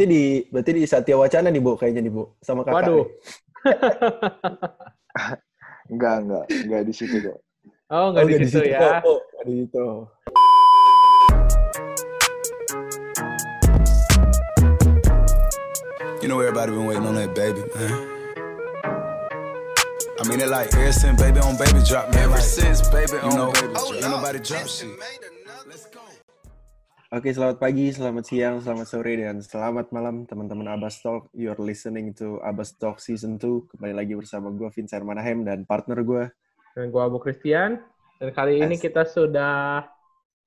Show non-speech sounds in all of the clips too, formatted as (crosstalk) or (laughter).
berarti di berarti di Satya Wacana nih, Bu, kayaknya nih, Bu, sama kakak. Waduh. (laughs) Enggak, enggak. Enggak di situ kok. Oh, nggak di situ ya. Oh, nggak di situ. You know everybody been waiting on that baby, man. I mean it like ever since baby on baby drop, man. Ever since baby on know, baby drop. Ain't nobody drop shit. Oke, selamat pagi, selamat siang, selamat sore, dan selamat malam teman-teman Abbas Talk. You're listening to Abbas Talk Season 2. Kembali lagi bersama gue, Vincent Manahem, dan partner gue. Dan gue Abu Christian. Dan kali ini kita sudah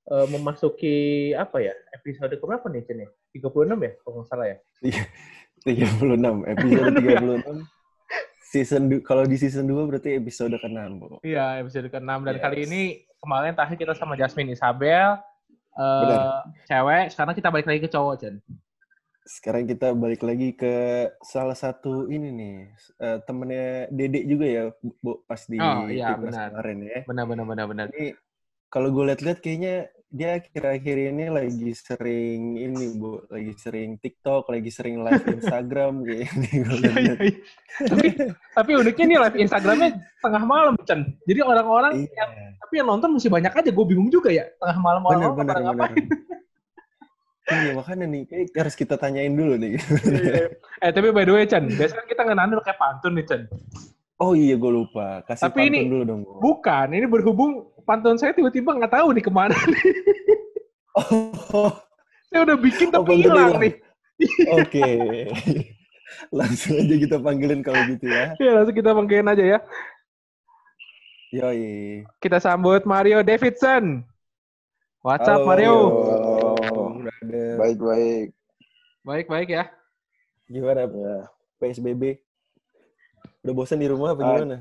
uh, memasuki, apa ya, episode keberapa nih, Cen? 36 ya, kalau nggak salah ya? 36, episode (laughs) 36. season kalau di season 2 berarti episode ke-6, Bu. Iya, episode ke-6 dan yes. kali ini kemarin terakhir kita sama Jasmine Isabel uh, cewek, sekarang kita balik lagi ke cowok, Chen. Sekarang kita balik lagi ke salah satu ini nih, uh, temennya Dedek juga ya, Bu, pas di oh, iya, benar. kemarin ya. Benar, benar, benar, benar. Ini kalau gue lihat-lihat kayaknya dia akhir-akhir ini lagi sering ini bu, lagi sering TikTok, lagi sering live Instagram (laughs) ini. Iya, iya, iya. tapi tapi uniknya nih live Instagramnya tengah malam Chan. Jadi orang-orang iya. yang tapi yang nonton masih banyak aja. Gue bingung juga ya tengah malam orang bener, bener, ngapain. Iya makanya nih, kayak harus kita tanyain dulu nih. eh tapi by the way Chan, biasanya kita ngenandel kayak pantun nih Chan. Oh iya gue lupa, kasih tapi pantun ini, dulu dong. Bukan, ini berhubung pantun saya tiba-tiba nggak tahu nih ke mana nih. Oh. Saya udah bikin tapi oh, hilang nih. Oke. langsung aja kita panggilin kalau gitu ya. Iya, langsung kita panggilin aja ya. Yoi. Kita sambut Mario Davidson. What's up, Mario? Baik-baik. Baik-baik ya. Gimana ya. PSBB? Udah bosan di rumah apa ah, gimana?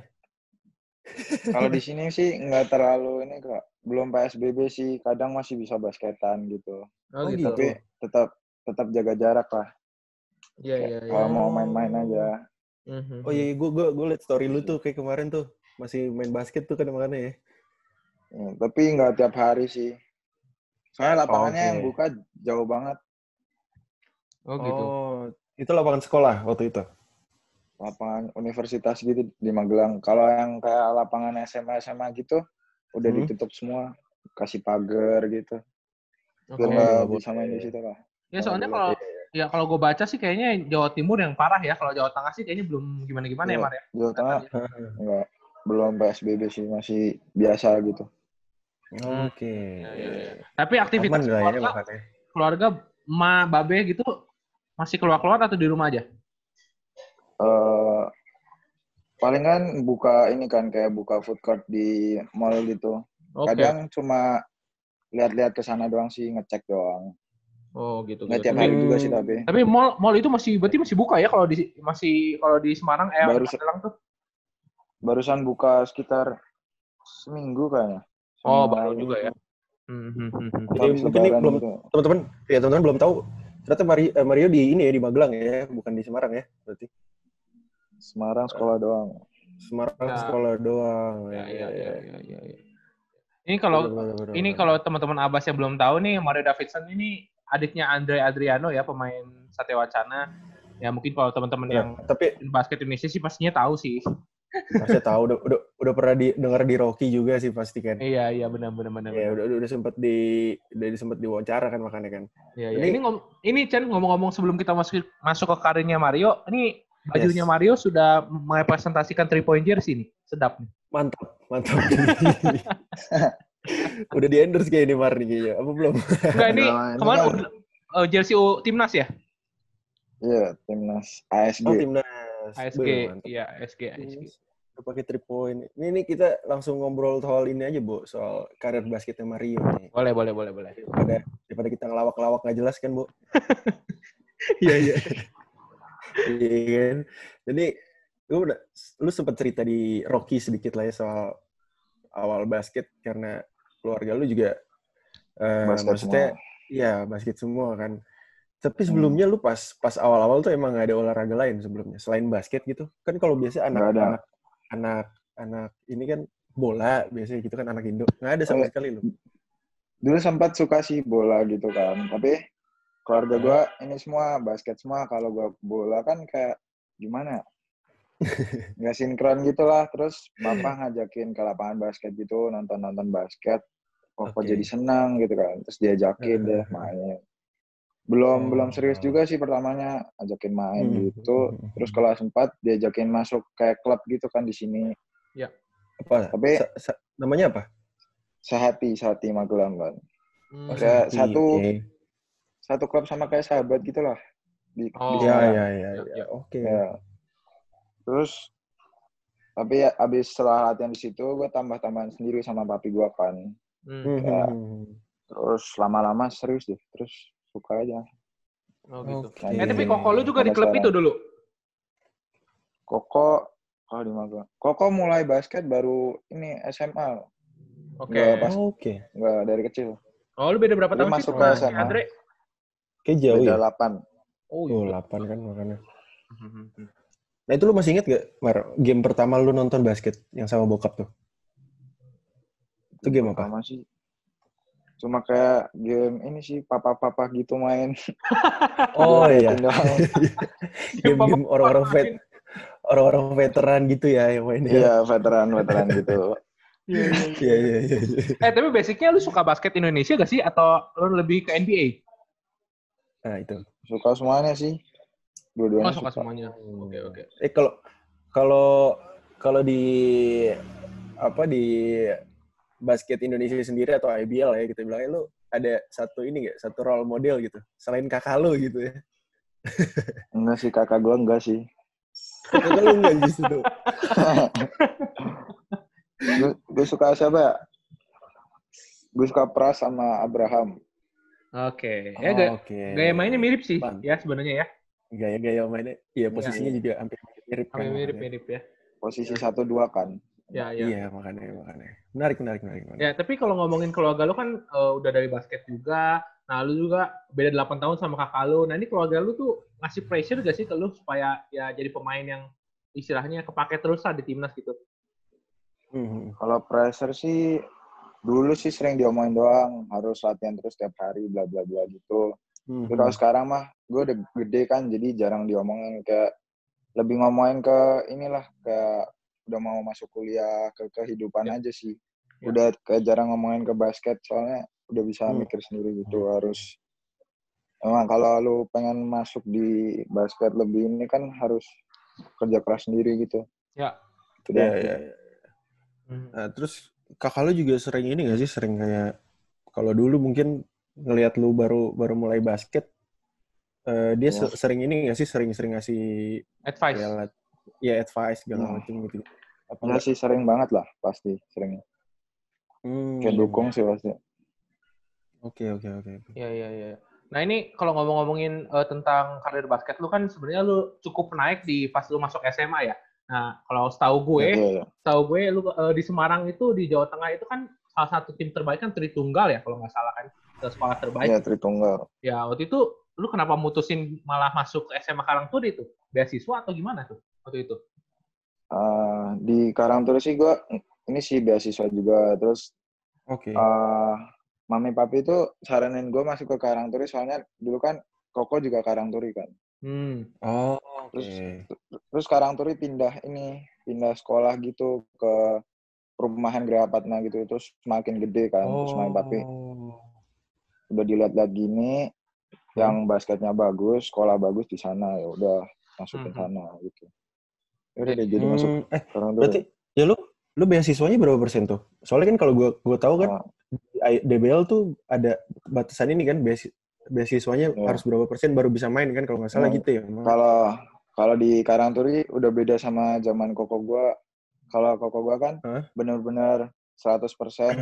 Kalau di (laughs) sini sih nggak terlalu ini kok. Belum PSBB sih, kadang masih bisa basketan gitu. Oh, gitu. Tapi tetap tetap jaga jarak lah. Iya, iya, iya. Kalau mau main-main aja. Mm-hmm. Oh iya, gue gue gue liat story lu tuh kayak kemarin tuh masih main basket tuh kadang-kadang ya. ya. Tapi nggak tiap hari sih. Soalnya lapangannya oh, okay. yang buka jauh banget. Oh gitu. Oh, itu lapangan sekolah waktu itu? Lapangan universitas gitu di Magelang. Kalau yang kayak lapangan SMA SMA gitu udah hmm. ditutup semua, kasih pagar gitu. Biar nggak bisa main di situ lah. Ya soalnya kalau ya kalau gue baca sih kayaknya Jawa Timur yang parah ya. Kalau Jawa Tengah sih kayaknya belum gimana-gimana ya, ya Mar ya. Jawa Tengah enggak belum PSBB sih masih biasa gitu. Oke. Okay. Ya, ya, ya. Tapi aktivitas keluarga, ya, keluarga ma babe gitu masih keluar-keluar atau di rumah aja? Uh, paling kan buka ini kan kayak buka food court di mall gitu. Okay. Kadang cuma lihat-lihat ke sana doang sih, ngecek doang. Oh gitu. Nggak gitu. tiap hari juga sih tapi. Tapi mall mall itu masih berarti masih buka ya kalau di masih kalau di Semarang eh Baru, Magelang tuh. Barusan buka sekitar seminggu kayaknya. Oh, baru juga ya. Hmm, hmm, hmm, hmm. Jadi mungkin ini belum gitu. teman-teman ya teman-teman belum tahu ternyata Mario, eh, Mario di ini ya di Magelang ya, bukan di Semarang ya berarti. Semarang sekolah doang. Semarang ya. sekolah doang. Ya, ya, ya, ya, ya, ya. Ini kalau bener, bener, ini kalau teman-teman Abbas yang belum tahu nih, Mario Davidson ini adiknya Andre Adriano ya, pemain Satya Wacana. Ya mungkin kalau teman-teman ya, yang tapi basket Indonesia sih pastinya tahu sih. Pasti tahu udah, udah udah pernah di, dengar di Rocky juga sih pasti kan. Iya iya benar benar benar. Iya udah udah sempat di udah sempat diwawancara kan makanya kan. Iya iya. Ini ngom, ini Chen ngomong-ngomong sebelum kita masuk masuk ke karirnya Mario, ini Bajunya yes. Mario sudah merepresentasikan three point jersey nih. Sedap nih. Mantap, mantap. (laughs) udah di endorse kayak ini Mar nih kayaknya. Apa belum? Enggak ini kemarin udah, uh, jersey U, timnas ya? Iya, timnas ASG. Oh, timnas. ASG, iya ASG, ASG. Udah pakai three point. Ini, ini kita langsung ngobrol soal ini aja, Bu. Soal karir basketnya Mario nih. Boleh, boleh, boleh, boleh. Daripada, daripada kita ngelawak-lawak nggak jelas kan, Bu? (laughs) Iya, iya (laughs) iya kan? Jadi lu udah lu sempat cerita di Rocky sedikit lah ya soal awal basket karena keluarga lu juga uh, maksudnya iya basket semua kan. Tapi sebelumnya hmm. lu pas pas awal-awal tuh emang gak ada olahraga lain sebelumnya selain basket gitu. Kan kalau biasa anak-anak anak anak ini kan bola biasanya gitu kan anak Indo. Nggak ada sama sekali lu? dulu sempat suka sih bola gitu kan tapi keluarga gue ini semua basket semua. Kalau gue bola kan kayak gimana? (laughs) Nggak sinkron gitu lah. Terus bapak ngajakin ke lapangan basket gitu, nonton-nonton basket. Kok Oke. jadi senang gitu kan. Terus diajakin deh main. Belum belum serius Oh. juga sih pertamanya ajakin main Hmm. gitu. Terus kelas 4 diajakin masuk kayak klub gitu kan di sini. Apa? Tapi- Sa- sa- namanya apa? Sehati, Sehati Magelang kan. Hmm. Oh, satu- oke. Satu klub sama kayak sahabat gitu lah. Di, Oh. di Ya, ya, ya, Ya, ya. ya. Oke. Ya. Terus tapi ya abis setelah latihan di situ gue tambah-tambahan sendiri sama papi gue kan. Hmm. Hmm, Ya. hmm, hmm. Terus lama-lama serius deh. Terus suka aja. Oh gitu. Oke. Eh tapi koko lu juga di klub sekarang. itu dulu. Koko kalau di Magelang. Koko mulai basket baru ini SMA. Oke. Oh, Oke. Nggak dari kecil. Oh lu beda berapa Lu tahun sih masuk sama ke SMA. Andre? Kayak jauh Beda ya? 8. Oh Oh, iya. 8 kan makanya. Hmm, hmm. Nah itu lu masih inget gak, Mar, game pertama lu nonton basket yang sama bokap tuh? Itu game apa? Pertama sih. Cuma kayak game ini sih papa-papa gitu main. (laughs) Oh iya, (laughs) game-game orang-orang vet, orang-orang veteran gitu ya yang main ya. Iya, veteran-veteran gitu. (laughs) Iya, iya, iya. Iya, iya, iya. iya. Eh tapi basicnya lu suka basket Indonesia gak sih atau lu lebih ke NBA? Nah itu. Suka semuanya sih. Oh Dua-duanya suka suka. semuanya. Oke oke. Eh kalau kalau kalau di apa di basket Indonesia sendiri atau IBL ya kita bilangnya lu ada satu ini gak satu role model gitu selain kakak lu gitu ya (laughs) Enggak sih, kakak gue enggak sih. kakak lu enggak justru (laughs) gue suka siapa ya? Gue suka Pras sama Abraham. Oke. Ya gaya, oke gaya mainnya mirip sih Mantap. ya sebenarnya ya. gaya-gaya mainnya iya posisinya iya. juga hampir mirip kan makanya. mirip-mirip ya. Posisi satu dua kan. Ya ya. iya makanya makanya menarik menarik menarik, menarik. Ya, tapi kalau ngomongin keluarga lu kan eh, udah dari basket juga. Nah, lu juga beda 8 tahun sama kakak lu. Nah, ini keluarga lu tuh ngasih pressure gak sih ke lu supaya ya jadi pemain yang istilahnya kepake terus lah di timnas gitu? Hmm. Kalau pressure sih dulu sih sering diomongin doang harus latihan terus tiap hari bla bla bla gitu. Hmm. Tapi kalau sekarang mah gue udah gede kan jadi jarang diomongin kayak lebih ngomongin ke inilah kayak udah mau masuk kuliah ke kehidupan Ya. aja sih. Ya. Udah kayak jarang ngomongin ke basket soalnya udah bisa Hmm. mikir sendiri gitu harus Emang kalau lu pengen masuk di basket lebih ini kan harus kerja keras sendiri gitu. Ya. Gitu Iya, iya, iya. Hmm. Nah, terus kakak lu juga sering ini gak sih sering kayak kalau dulu mungkin ngelihat lu baru baru mulai basket eh, dia Ya. se- sering ini gak sih sering-sering ngasih Advice. kayak lat- ya advice segala Hmm. macam gitu. Apa Enggak enggak? sih sering banget lah pasti sering. Hmm. Kayak dukung sih pasti. Oke oke oke. Iya, iya, iya. Nah, ini kalau ngomong-ngomongin eh, tentang karir basket lu kan sebenarnya lu cukup naik di pas lu masuk SMA ya. Nah, kalau setahu gue, Iya, iya. setahu gue lu eh, di Semarang itu di Jawa Tengah itu kan salah satu tim terbaik kan Tritunggal ya kalau nggak salah kan ke sekolah terbaik. Iya, Tritunggal. Ya waktu itu lu kenapa mutusin malah masuk ke SMA Karangturi itu? Beasiswa atau gimana tuh waktu itu? Eh, di Karangturi sih gue ini sih beasiswa juga terus Oke. eh mami papi itu saranin gue masuk ke Karangturi soalnya dulu kan Koko juga Karangturi kan Hmm. Oh, terus- terus Karangturi pindah ini pindah sekolah gitu ke perumahan Grahapatna gitu terus semakin gede kan terus mami papi Oh. udah dilihat-lihat gini yang basketnya bagus sekolah bagus di sana ya udah masukin Mhm. sana gitu ya udah deh jadi masuk Hmm, eh Karangturi berarti ya lu lu beasiswanya berapa persen tuh? Soalnya kan kalau gua gua tahu kan Ah. I- DBL tuh ada batasan ini kan beasi- beasiswanya Iya. harus berapa persen baru bisa main kan kalau nggak salah Nah, gitu ya. Kalau kalau di Karangturi udah beda sama zaman koko gua. Kalau koko gua kan Hah? bener-bener 100%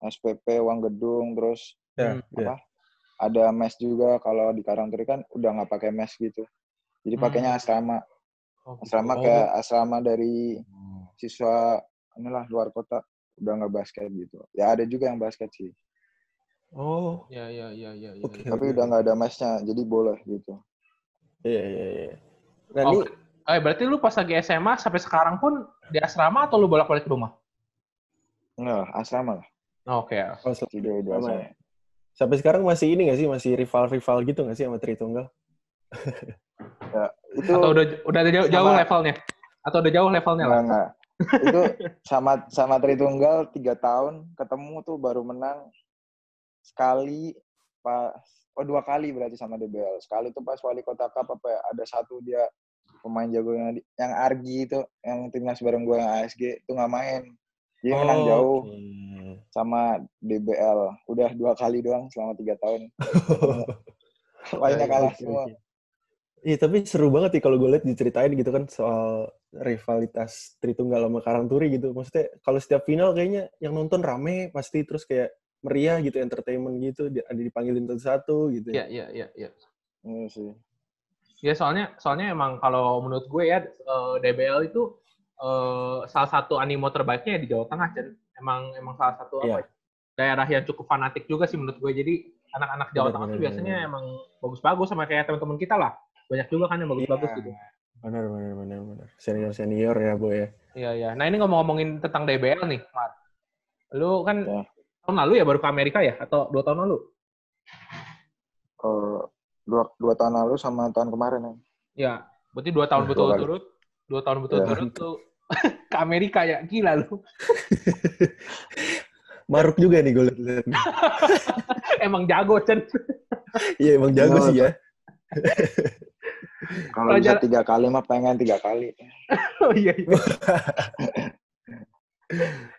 SPP uang gedung terus Ya, Hmm, ya. apa? Ada mes juga kalau di Karangturi kan udah nggak pakai mes gitu. Jadi pakainya Hmm. asrama. Oh, gitu. Asrama Oh. kayak asrama dari siswa inilah luar kota udah nggak basket gitu. Ya ada juga yang basket sih. Oh, Ya, ya, ya, ya, ya. Oke. ya. Tapi udah nggak ada mesnya, jadi boleh gitu. iya iya iya. Nah, Oh, ini eh, berarti lu pas lagi SMA sampai sekarang pun di asrama atau lu bolak-balik ke rumah? Enggak, asrama lah. Oh, Oke. oh, sel- Tidur di Asrama asrama. ya? Sampai sekarang masih ini nggak sih? Masih rival-rival gitu nggak sih sama Tritunggal? (laughs) Ya, itu Atau udah udah jauh, jauh Sama- levelnya? Atau udah jauh levelnya lah? enggak, enggak. itu sama sama Tritunggal tiga tahun ketemu tuh baru menang sekali pas oh dua kali berarti sama DBL sekali tuh pas wali kota cup apa ya ada satu dia pemain jago yang yang Argi itu yang timnas bareng gue yang ASG itu nggak main dia menang jauh Oh, Oke. sama DBL udah dua kali doang selama tiga tahun (laughs) lainnya kalah semua. Iya, tapi seru banget sih kalau gue lihat diceritain gitu kan soal rivalitas Tritunggal sama Karangturi gitu. Maksudnya kalau setiap final kayaknya yang nonton rame pasti terus kayak meriah gitu, entertainment gitu, ada dipanggilin satu-satu gitu. Iya, iya, iya, iya. Iya sih Ya soalnya soalnya emang kalau menurut gue ya eh, DBL itu eh, salah satu animo terbaiknya ya di Jawa Tengah, Chen. Emang emang salah satu Iya. apa? ya, Daerah yang cukup fanatik juga sih menurut gue. Jadi anak-anak Jawa Tengah tuh benar, biasanya emang bagus-bagus sama kayak teman-teman kita lah. Banyak juga kan yang bagus-bagus Iya. gitu. Benar, benar, benar, benar. Senior-senior ya, Bu ya. Iya, iya. Nah, ini ngomong-ngomongin tentang DBL nih, Mar. Lu kan Ya. Tahun lalu ya baru ke Amerika ya? Atau dua tahun lalu? Eh, dua dua tahun lalu sama tahun kemarin ya Ya, berarti dua tahun betul-betul. Dua tahun betul-betul tuh (laughs) ke Amerika ya. Gila lu. (laughs) Maruk juga nih gue lihat. (laughs) Emang jago, Chen. Iya, emang jago Iya, sih ya. kalau bisa tiga kali mah pengen tiga kali oh iya, iya.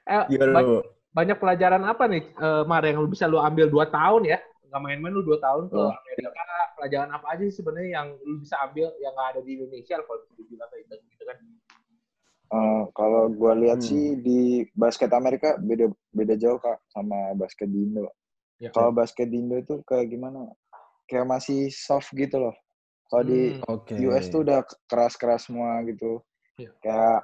eh, Gimana? Banyak pelajaran apa nih, eh, Mar, yang lu bisa lu ambil dua tahun ya? Nggak main-main lu dua tahun ke Oh. Amerika. Pelajaran apa aja sih sebenarnya yang lu bisa ambil yang nggak ada di Indonesia kalau bisa dibilang kayak gitu, gitu kan? Eh, kalau gua lihat Hmm. sih di basket Amerika beda beda jauh kak sama basket di Indo. Ya. Kalau basket di Indo itu kayak gimana? Kayak masih soft gitu loh. Kalau di Hmm. Oke. US tuh udah keras-keras semua gitu. Iya. Kayak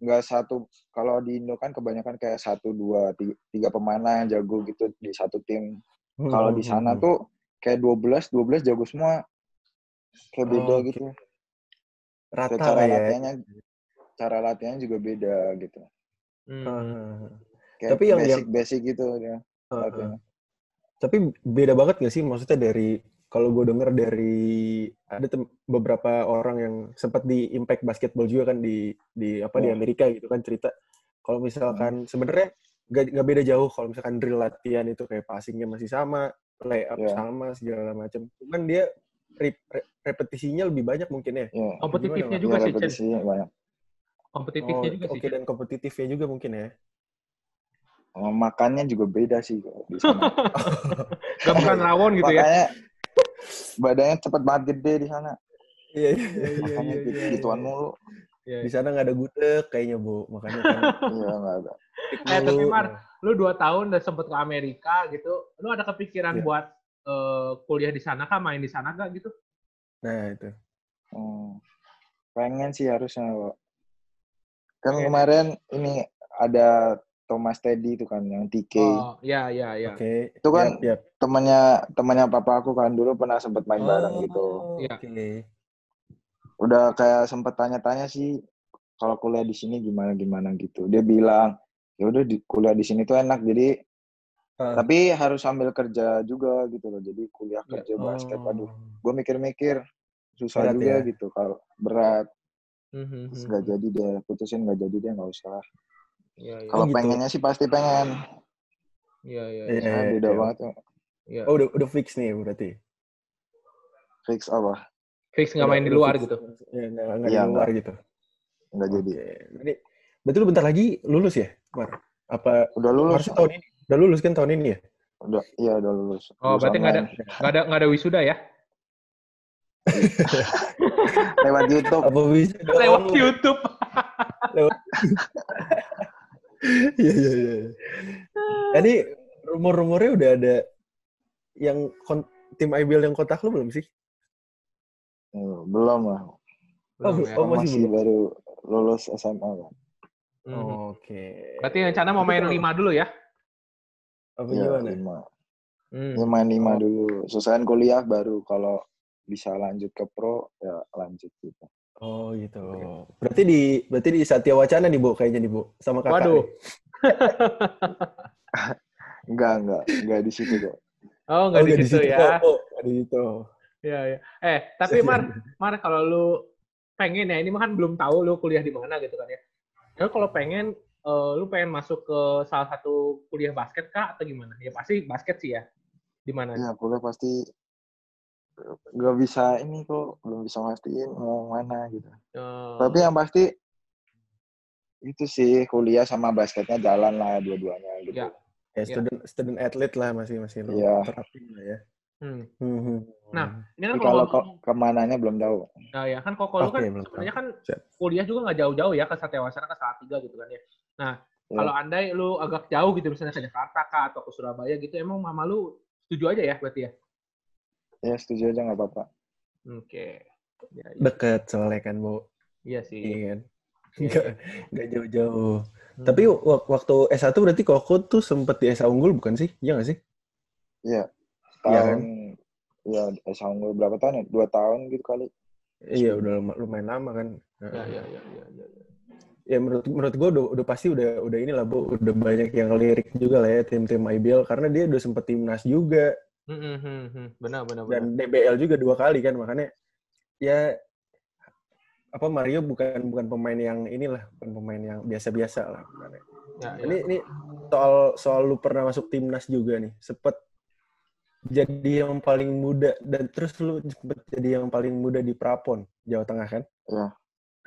nggak satu. Kalau di Indo kan kebanyakan kayak satu dua tiga, tiga pemain lah yang jago gitu di satu tim. Hmm, Kalau hmm, di sana hmm. tuh kayak 12 12 jago semua. Kayak beda Oh, gitu. rata Kayak cara ya. latihannya cara latihannya juga beda gitu. Hmm. Ah. Kayak Tapi yang- basic basic gitu ya. Ah. latihannya. Tapi beda banget gak sih maksudnya dari kalau gue denger dari ada tem- beberapa orang yang sempat di Impact Basketball juga kan di di apa di Oh. Amerika gitu kan cerita kalau misalkan sebenarnya gak, gak beda jauh kalau misalkan drill latihan itu kayak passingnya masih sama, layup Iya. sama segala macam. Cuman dia re- re- repetisinya lebih banyak mungkin ya. Iya. Kompetitifnya Gimana, juga Iya, sih, banyak. Kompetitifnya Oh, juga sih. Oke dan kompetitifnya juga mungkin ya. Oh, makannya juga beda sih di sana. (laughs) Gak bukan rawon gitu ya? Badannya cepet banget gede di sana. Iya iya iya. Makanya iya, gitu, iya, gituan iya. mulu. Iya, Di sana nggak ada gudeg kayaknya bu, makanya kan. (laughs) Iya nggak ada. Eh, tapi. Mar, lu dua tahun udah sempet ke Amerika gitu, lu ada kepikiran Iya. buat eh, kuliah di sana kah, main di sana kah gitu? Nah itu. Hmm. Pengen sih harusnya, Kok. Kan Oke. kemarin ini ada Thomas Teddy itu kan yang TK. Oh, iya, iya, iya. Oke. Itu kan Yap, yap. temannya temannya papa aku kan dulu pernah sempet main bareng gitu. Oh, Iya. Oke. Udah kayak sempet tanya-tanya sih kalau kuliah di sini gimana gimana gitu. Dia bilang ya udah di, kuliah di sini tuh enak jadi Ah. tapi harus sambil kerja juga gitu loh. Jadi kuliah Iya. kerja basket Oh. aduh. Gue mikir-mikir susah Berat juga ya? gitu kalau berat Mhm, terus mhm. nggak jadi dia putusin nggak jadi dia nggak usah. Iya, iya. Kalau gitu. pengennya sih pasti pengen. Iya, iya, Iya, iya. Iya, beda iya. banget tuh. iya. gitu. Oh udah udah fix nih berarti. Fix apa? Fix nggak main di luar fix. gitu. Ya, nggak Iya, di luar gitu. Nggak jadi. Berarti, berarti lu bentar lagi lulus ya, Mar? Apa Udah lulus. harusnya tahun ini? Udah lulus kan tahun ini ya? Udah, iya udah lulus. Oh, Lulus berarti nggak ada nggak ada nggak ada wisuda ya? (laughs) Lewat YouTube. Apa bisa? Lewat YouTube. Lewat. (laughs) Iya iya iya. Tadi rumor-rumornya udah ada yang kon- tim IBL yang kontak lu belum sih? Eh, Belum lah. Oh, Belum ya. oh, masih masih belum. baru lulus SMA kan. Mhm. Oke. Berarti rencana mau main lima dulu ya? Apa Iya, gimana? lima. Hmm. Ya, main lima Oh. dulu. Selesaiin kuliah baru kalau bisa lanjut ke pro ya lanjut gitu. Oh gitu. Berarti di berarti di Satya Wacana nih Bu kayaknya nih Bu sama kakak. Waduh. (laughs) Enggak, enggak, enggak di situ kok. Oh, nggak Oh, di nggak situ ya. Oh, nggak di situ. Iya, iya. Eh, tapi Mar, (laughs) Mar kalau lu pengen ya, ini mah kan belum tahu lu kuliah di mana gitu kan ya. Lalu kalau pengen, eh, lu pengen masuk ke salah satu kuliah basket kah atau gimana? Ya pasti basket sih ya. Di mana? Ya, kuliah pasti gak bisa ini kok, belum bisa mastiin mau mana gitu. Eh, Tapi yang pasti itu sih kuliah sama basketnya jalan lah dua-duanya gitu. Ya. Ya, Iya. student student athlete lah masih masih lu Iya. terapin lah ya. hmm. Hmm, hmm. Nah, ini kan kalau kalau ke ke mananya belum tahu. Nah ya kan kok lu Oke, kan sebenarnya kan Siap. kuliah juga nggak jauh-jauh ya ke Satya Wacana ke Salatiga gitu kan ya. Nah Ya. kalau andai lu agak jauh gitu misalnya ke Jakarta kah atau ke Surabaya gitu, emang mama lu setuju aja ya berarti ya? Ya setuju aja nggak apa-apa. Oke. Ya, iya. Deket soalnya kan, Bu. Iya sih. Iya kan? Iya, Nggak, iya. nggak jauh-jauh. Hmm. Tapi wak- waktu S1 berarti Koko tuh sempet di SA Unggul bukan sih? Iya nggak sih? Iya. Iya Tahun ya SA unggul berapa tahun ya? Dua tahun gitu kali. Iya, udah lama- lumayan lama kan. ya, ya, ya, ya, ya. Ya menurut menurut gue udah, udah pasti udah udah inilah Bu, udah banyak yang lirik juga lah ya tim-tim IBL karena dia udah sempet timnas juga Hmm, hmm, hmm, hmm. Benar, benar, benar. dan DBL juga dua kali kan makanya ya apa Mario bukan bukan pemain yang inilah bukan pemain yang biasa-biasa lah. Ya, ya. Ini ini soal soal lu pernah masuk timnas juga nih, sempet jadi yang paling muda dan terus lu sempet jadi yang paling muda di Prapon Jawa Tengah kan? Iya.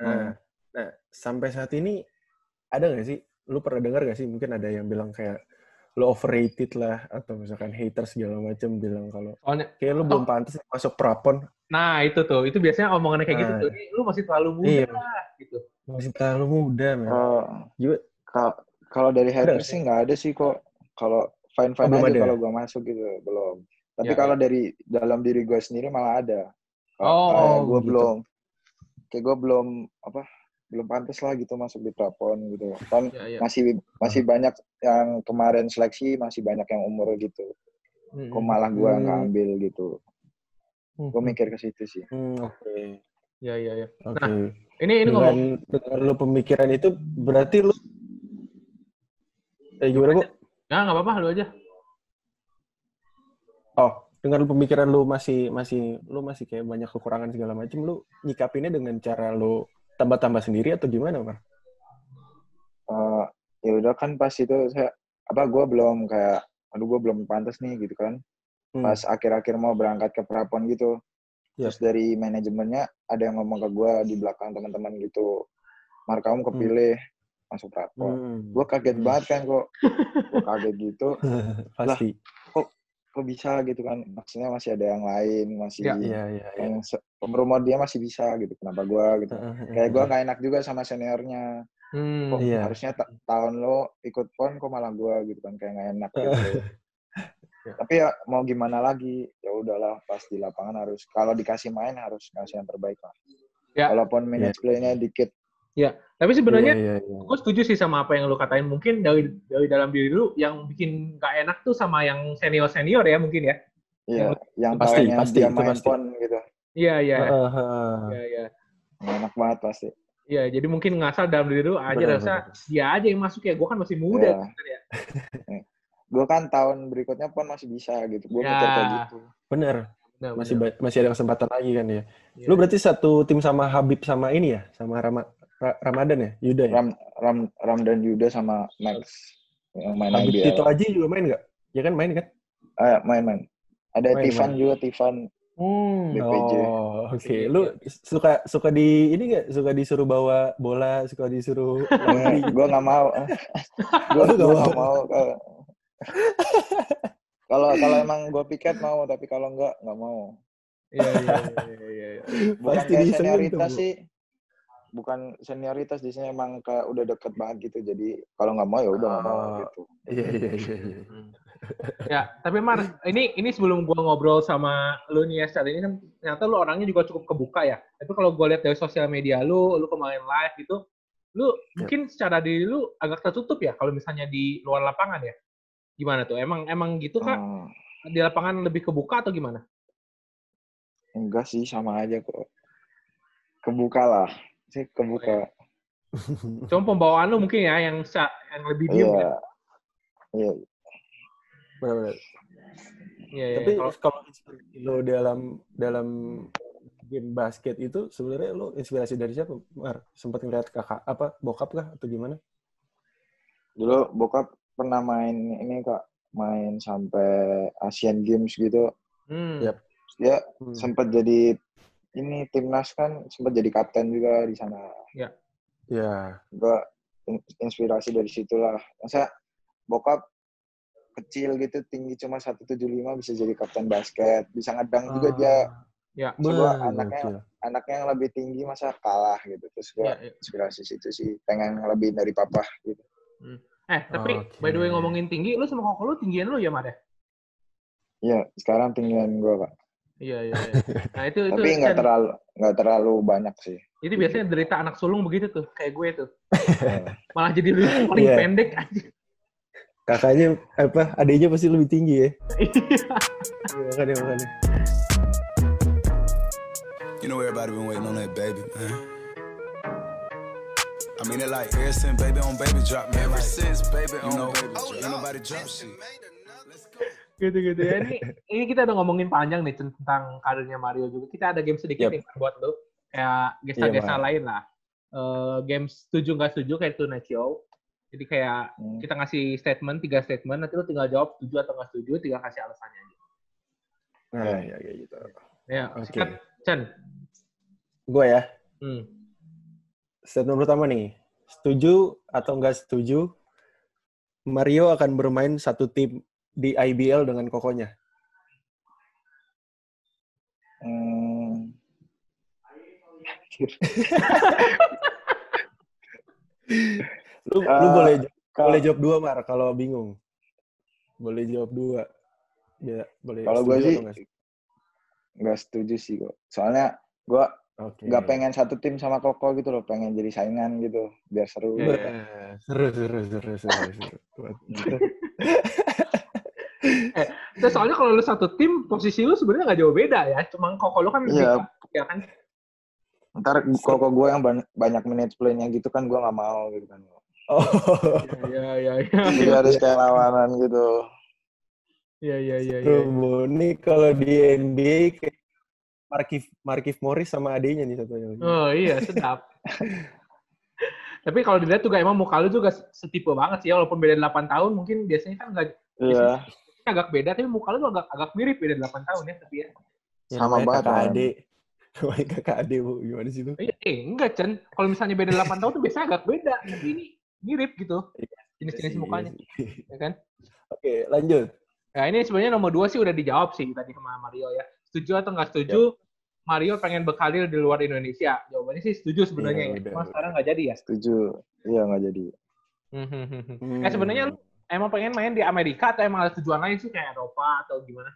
Nah, nah sampai saat ini ada nggak sih? Lu pernah dengar gak sih? Mungkin ada yang bilang kayak lu overrated lah atau misalkan haters segala macam bilang kalau kayak lu belum pantas masuk Prapon nah itu tuh, itu biasanya omongannya kayak gitu Nah. tuh. Ini lu masih terlalu muda Iya. lah, gitu. masih terlalu muda men. Kalau Juga- ka- kalau dari haters sih nggak ada sih kok. Kalau fine fine Oh, aja kalau gua masuk gitu belum. Tapi Ya, kalau dari dalam diri gue sendiri malah ada. Oh, gue gitu. belum kayak gue belum apa belum pantas lah gitu masuk di prapon gitu kan Ya, ya. masih masih banyak yang kemarin seleksi masih banyak yang umur gitu Hmm, kok hmm. malah gue Hmm. nggak ambil gitu gue mikir ke situ sih Hmm, oke. Ya, ya, ya. Oke. Nah, Ini ini dengan, ngomong dengan lu pemikiran itu berarti lu eh gimana bu? Ya, nggak apa-apa, lu aja. Oh, dengan pemikiran lu masih masih lu masih kayak banyak kekurangan segala macam, lu nyikapinnya dengan cara lu tambah-tambah sendiri atau gimana, Mar? Eh, ya udah kan pas itu saya apa gue belum kayak aduh gue belum pantas nih gitu kan Hmm. pas akhir-akhir mau berangkat ke prapon gitu Iya. terus dari manajemennya ada yang ngomong ke gue di belakang teman-teman gitu Mar kamu kepilih masuk prapon Hmm. gue kaget Hmm. banget kan kok gue kaget gitu (laughs) Pasti. Kok bisa gitu kan maksudnya masih ada yang lain masih Ya, iya, iya. yang umur dia masih bisa gitu kenapa gue gitu kayak gue nggak enak juga sama seniornya Hmm. kok Iya. harusnya ta- tahun lo ikut pon kok malah gue gitu kan kayak nggak enak gitu Ya. (laughs) tapi ya mau gimana lagi ya udahlah pas di lapangan harus kalau dikasih main harus ngasih yang terbaik lah Ya. walaupun minute play-nya dikit Tapi sebenarnya Iya, iya, iya. gue setuju sih sama apa yang lu katain. Mungkin dari dari dalam diri lu yang bikin gak enak tuh sama yang senior senior ya mungkin ya. Iya, yang Pasti, taunya pasti, dia itu main pasti. pon gitu Iya iya. Heeh, heeh. Iya iya. Enak banget pasti Iya, jadi mungkin ngasal dalam diri lu aja Benar, rasa dia aja yang masuk ya. Gue kan masih muda Iya. gitu ya. gue kan tahun berikutnya pon masih bisa gitu gue Ya. mikir kayak gitu Bener. Nah, Masih bener. masih ada kesempatan lagi kan ya. Iya. Lu berarti satu tim sama Habib sama ini ya, sama Rama, Ra- Ramadan ya, Yuda ya. Ram, Ram, Ramdan Yuda sama Max yang main Habib IBL Tito aja juga main nggak? Ya kan main kan? Eh, main main ada Main, Tivan main. juga Tivan Hmm. BPJ. Oh, oke. Iya, Lu suka suka di ini nggak? Suka disuruh bawa bola, suka disuruh (laughs) lari. gue nggak mau (laughs) nggak gue mau? (laughs) kalau kalau emang gue piket mau tapi kalau enggak nggak mau Iya iya iya iya. iya. Pasti tuh, senioritas sih bukan senioritas di sini emang kayak udah deket banget gitu jadi kalau nggak mau ya udah nggak mau Oh. gitu Iya iya iya. iya. Ya, tapi Mar, ini ini sebelum gua ngobrol sama lu nih ya, saat ini kan ternyata lu orangnya juga cukup kebuka ya. Tapi kalau gua lihat dari sosial media lu, lu kemarin live gitu, lu mungkin secara diri lu agak tertutup ya kalau misalnya di luar lapangan ya. Gimana tuh? Emang emang gitu kak? Hmm, Di lapangan lebih kebuka atau gimana? enggak sih sama aja kok kebuka lah sih kebuka Cuma pembawaan lu mungkin ya yang sa- yang lebih diem iya ya. iya Benar-benar. Iya, iya. Tapi Kalau- kalau lo dalam dalam game basket itu sebenarnya lo inspirasi dari siapa? Mar, sempat ngeliat kakak apa bokap kah atau gimana? Dulu bokap pernah main ini kak, main sampai Asian Games gitu. Hmm. Yap. Dia Hmm. sempat jadi ini timnas kan sempat jadi kapten juga di sana. Ya, Gua in- inspirasi dari situlah. Masa bokap kecil gitu tinggi cuma 175 bisa jadi kapten basket, bisa ngedang juga Ah, dia. Ya. Coba anaknya gokil. anaknya yang lebih tinggi masa kalah gitu. Terus gua Ya, ya. inspirasi situ sih, pengen lebih dari papa gitu. Eh, tapi Oke. by the way ngomongin tinggi, lu sama koko lu tinggian lu ya, ya? Iya, sekarang tinggian gua kak. Iya, iya, iya. (laughs) Nah, itu itu Tapi nggak Chan, terlalu nggak terlalu banyak sih. itu biasanya derita anak sulung begitu tuh, kayak gue tuh. (laughs) Malah jadi lu yang paling Iya. pendek aja. Kakaknya apa? Adiknya pasti lebih tinggi ya. (laughs) Iya. Iya, makanya makanya. You know everybody been waiting on that baby, man. I mean it like ever since baby on baby drop, man. Ever since baby on baby drop. Ain't nobody drop shit. Gitu-gitu ya. Ini, (laughs) ini kita udah ngomongin panjang nih tentang karirnya Mario juga. Kita ada game sedikit Yep. nih buat lu. Kayak gesa-gesa Iya, Mar. lain lah. Eh game setuju nggak setuju kayak Tonight Show. Jadi kayak Hmm. kita ngasih statement, tiga statement, nanti lu tinggal jawab setuju atau nggak setuju, tinggal kasih alasannya aja. Nah, ya kayak gitu. Ya, Oke. sikat, Chan. Gue ya, Hmm. statement pertama nih. Setuju atau nggak setuju Mario akan bermain satu tim di IBL dengan kokonya? Hmm, (laughs) Lu, lu Ah, boleh kalau boleh jawab dua Mar kalau bingung. Boleh jawab dua. Ya, boleh. Kalau gua setuju sih nggak setuju? sih kok. Soalnya gua Oke. nggak pengen satu tim sama Koko gitu loh, pengen jadi saingan gitu, biar seru. Iya, Bah, Seru, seru, seru, seru, seru. (laughs) (laughs) Terus soalnya kalau lu satu tim, posisi lu sebenarnya nggak jauh beda ya. Cuma koko lu kan lebih Iya. ya kan? Ntar Koko gue yang ban- banyak minute play-nya gitu kan gua nggak mau gitu kan. Oh, Iya, iya, iya. Jadi harus kayak lawanan gitu. Iya, iya, iya. iya. seru, Bu. Ini kalau di NBA kayak Markif Markif Morris sama adiknya nih satunya. Oh iya, sedap. Tapi kalau dilihat juga emang muka lu juga setipe banget sih ya, walaupun beda 8 tahun mungkin biasanya kan nggak Iya, agak beda, tapi muka lu tuh agak agak mirip beda 8 tahun ya, tapi ya. Ya, sama namanya banget, Kakak adik. (laughs) Namanya kakak adik, Bu. Gimana sih itu? Eh, eh, enggak, Chen. Kalau misalnya beda 8 tahun tuh biasanya agak beda, tapi ini mirip gitu. Jenis-jenis Iya mukanya, ya kan? Oke, lanjut. Ya ini sebenarnya nomor dua sih udah dijawab sih tadi sama Mario ya. Setuju atau nggak setuju? Mario pengen berkarir di luar Indonesia. Jawabannya sih setuju sebenarnya. Iya, ya. Cuma sekarang nggak jadi ya. setuju. Iya nggak jadi. Hmm. Eh sebenarnya lu emang pengen main di Amerika atau emang ada tujuan lain sih kayak Eropa atau gimana?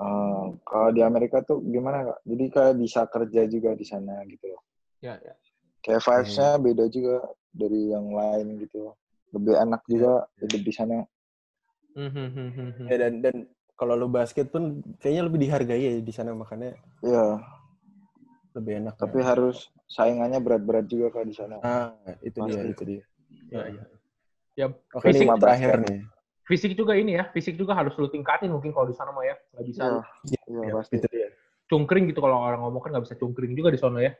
Eh, kalau di Amerika tuh gimana kak? Jadi kayak bisa kerja juga di sana gitu loh. Ya, ya. Kayak vibes-nya beda juga dari yang lain gitu. Lebih enak juga hidup di sana. Ya, dan dan kalau lu basket pun kayaknya lebih dihargai ya di sana makanya Iya, lebih enak. tapi ya. harus saingannya berat-berat juga kak di sana. Ah, itu dia, Pasti. itu dia. Ya, ya. Ya, Oke, Fisik terakhir nih. fisik juga ini ya. Fisik juga harus lu tingkatin mungkin kalau di sana mah ya. Nggak bisa Iya, lu iya Ya, pasti. itu dia. cungkring gitu kalau orang ngomong kan nggak bisa cungkring juga di sana ya.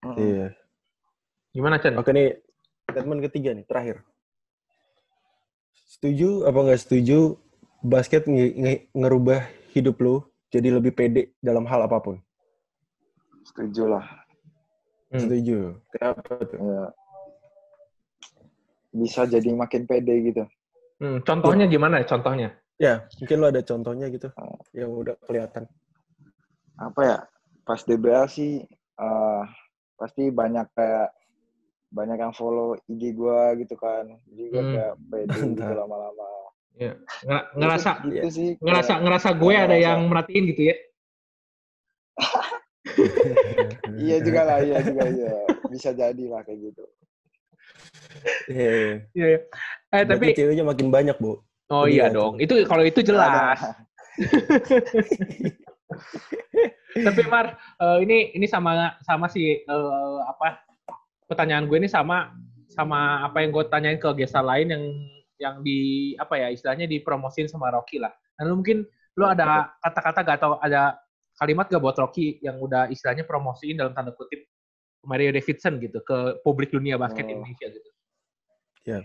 Mm. Iya. Gimana Chen? Oke nih, statement ketiga nih, terakhir. Setuju apa nggak setuju basket nge- nge- ngerubah hidup lu jadi lebih pede dalam hal apa pun? Setuju lah. Hmm. Setuju. Kenapa tuh? Ya. Bisa jadi makin pede gitu. Hmm, contohnya gimana? Contohnya? Ya, mungkin lo ada contohnya gitu yang udah kelihatan. Apa ya? Pas DBL sih eh, pasti banyak kayak banyak yang follow IG gua gitu kan. Jadi gua Hmm. kayak pede gitu lama-lama. Ya. Nge- Ngerasa gitu sih. ngerasa kayak- ngerasa gue ada ngerasa. yang merhatiin gitu ya. (laughs) Iya juga lah, iya juga iya. Bisa jadi lah kayak gitu. Iya, iya. Iya. iya. Eh tapi ceweknya makin banyak, Bu. oh Iya, iya dong. Itu kalau itu jelas. (laughs) Tapi Mar, eh, ini ini sama sama si eh, apa pertanyaan gue ini sama sama apa yang gue tanyain ke gesa lain yang yang di apa ya istilahnya dipromosin sama Rocky lah. Dan lu mungkin lu ada kata-kata gak atau ada kalimat gak buat Rocky yang udah istilahnya promosiin dalam tanda kutip Mario Davidson gitu ke publik dunia basket Oh. Indonesia gitu. Ya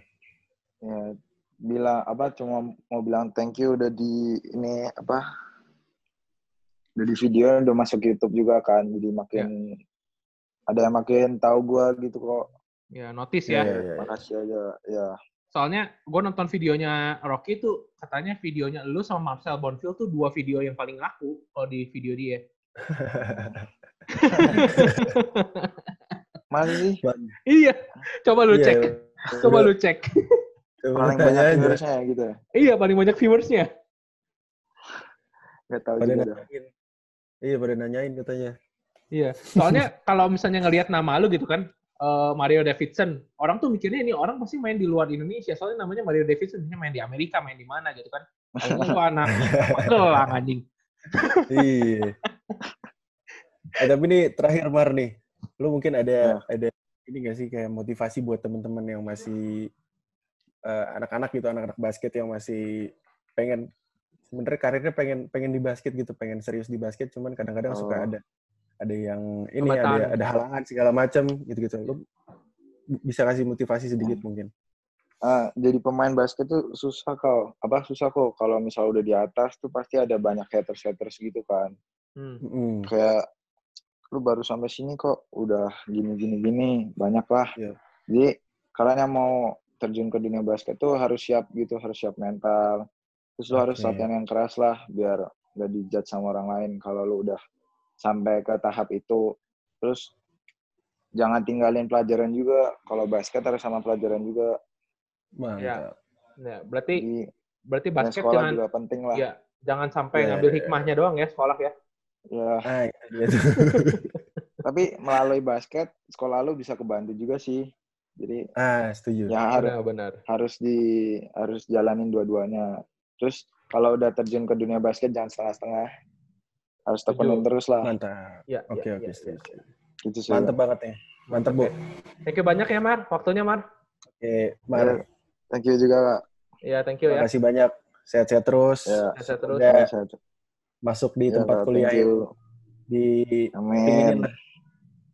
bilang apa cuma mau bilang thank you udah di ini apa udah di video udah masuk YouTube juga kan jadi makin ada yang makin tahu gua gitu kok Ya, notice Iya, ya. iya, iya. makasih aja ya Soalnya gue nonton videonya Rocky tuh katanya videonya lu sama Marcel Bonfil tuh dua video yang paling laku kalau di video dia. (laughs) masa sih iya, coba lu Iya, cek. Coba lu cek. coba paling banyak viewersnya ya gitu ya iya, paling banyak viewersnya. nggak tahu Pada juga dah. nanyain. Iya, pada nanyain katanya. Iya. Soalnya (laughs) kalau misalnya ngelihat nama lu gitu kan, eh, Mario Davidson, orang tuh mikirnya ini orang pasti main di luar Indonesia. Soalnya namanya Mario Davidson, dia main di Amerika, main di mana gitu kan. Lu anak Magelang anjing. iya. (laughs) Eh, tapi nih terakhir Mar nih, lu mungkin ada ada ini gak sih kayak motivasi buat teman-teman yang masih eh, anak-anak gitu, anak-anak basket yang masih pengen sebenarnya karirnya pengen pengen di basket gitu, pengen serius di basket, cuman kadang-kadang suka Oh. ada ada yang ini ada ada halangan segala macam gitu-gitu. Lu bisa kasih motivasi sedikit mungkin. Ah, jadi pemain basket tuh susah kau apa susah kok kalau misal udah di atas tuh pasti ada banyak haters haters gitu kan Hmm. Mm. kayak lu baru sampai sini kok udah gini gini gini banyak lah Iya. jadi kalian yang mau terjun ke dunia basket tuh harus siap gitu harus siap mental terus lu harus latihan yang keras lah biar gak dijudge sama orang lain kalau lu udah sampai ke tahap itu terus jangan tinggalin pelajaran juga kalau basket harus sama pelajaran juga Mantap. Ya, berarti jadi berarti basket sekolah jangan juga penting lah ya, jangan sampai Iya, ngambil iya, iya. hikmahnya doang ya sekolah ya. Ya Ah, itu dia tuh. tapi melalui basket sekolah lu bisa kebantu juga sih jadi ah, setuju. ya harus Benar-benar. harus di harus jalanin dua-duanya terus kalau udah terjun ke dunia basket jangan setengah-setengah harus tekunin terus lah Mantap. Ya, Oke, ya, oke, ya, setuju. ya. gitu sih Mantap banget nih. Mantap, Bu. Thank you banyak ya Mar, waktunya Mar. Oke, Mar. thank you juga kak Ya, thank you Terima ya. kasih banyak. Sehat-sehat terus. ya Sehat terus. Semoga sehat. Masuk di Ya, tempat kuliah you. di amin pinginin lah.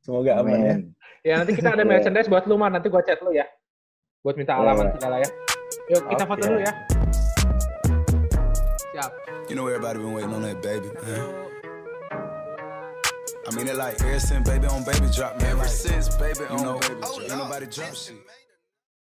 Semoga aman ya. amin Ya, nanti kita ada Iya. (laughs) merchandise buat lu Mar, nanti gua chat lu ya. Buat minta alamat Iya. segala ya. Yuk, kita foto Oke. dulu ya. Siap. You know everybody been waiting on that baby, man. I mean it like ever since baby on baby drop, man. Ever since baby on baby drop, ain't nobody drop shit.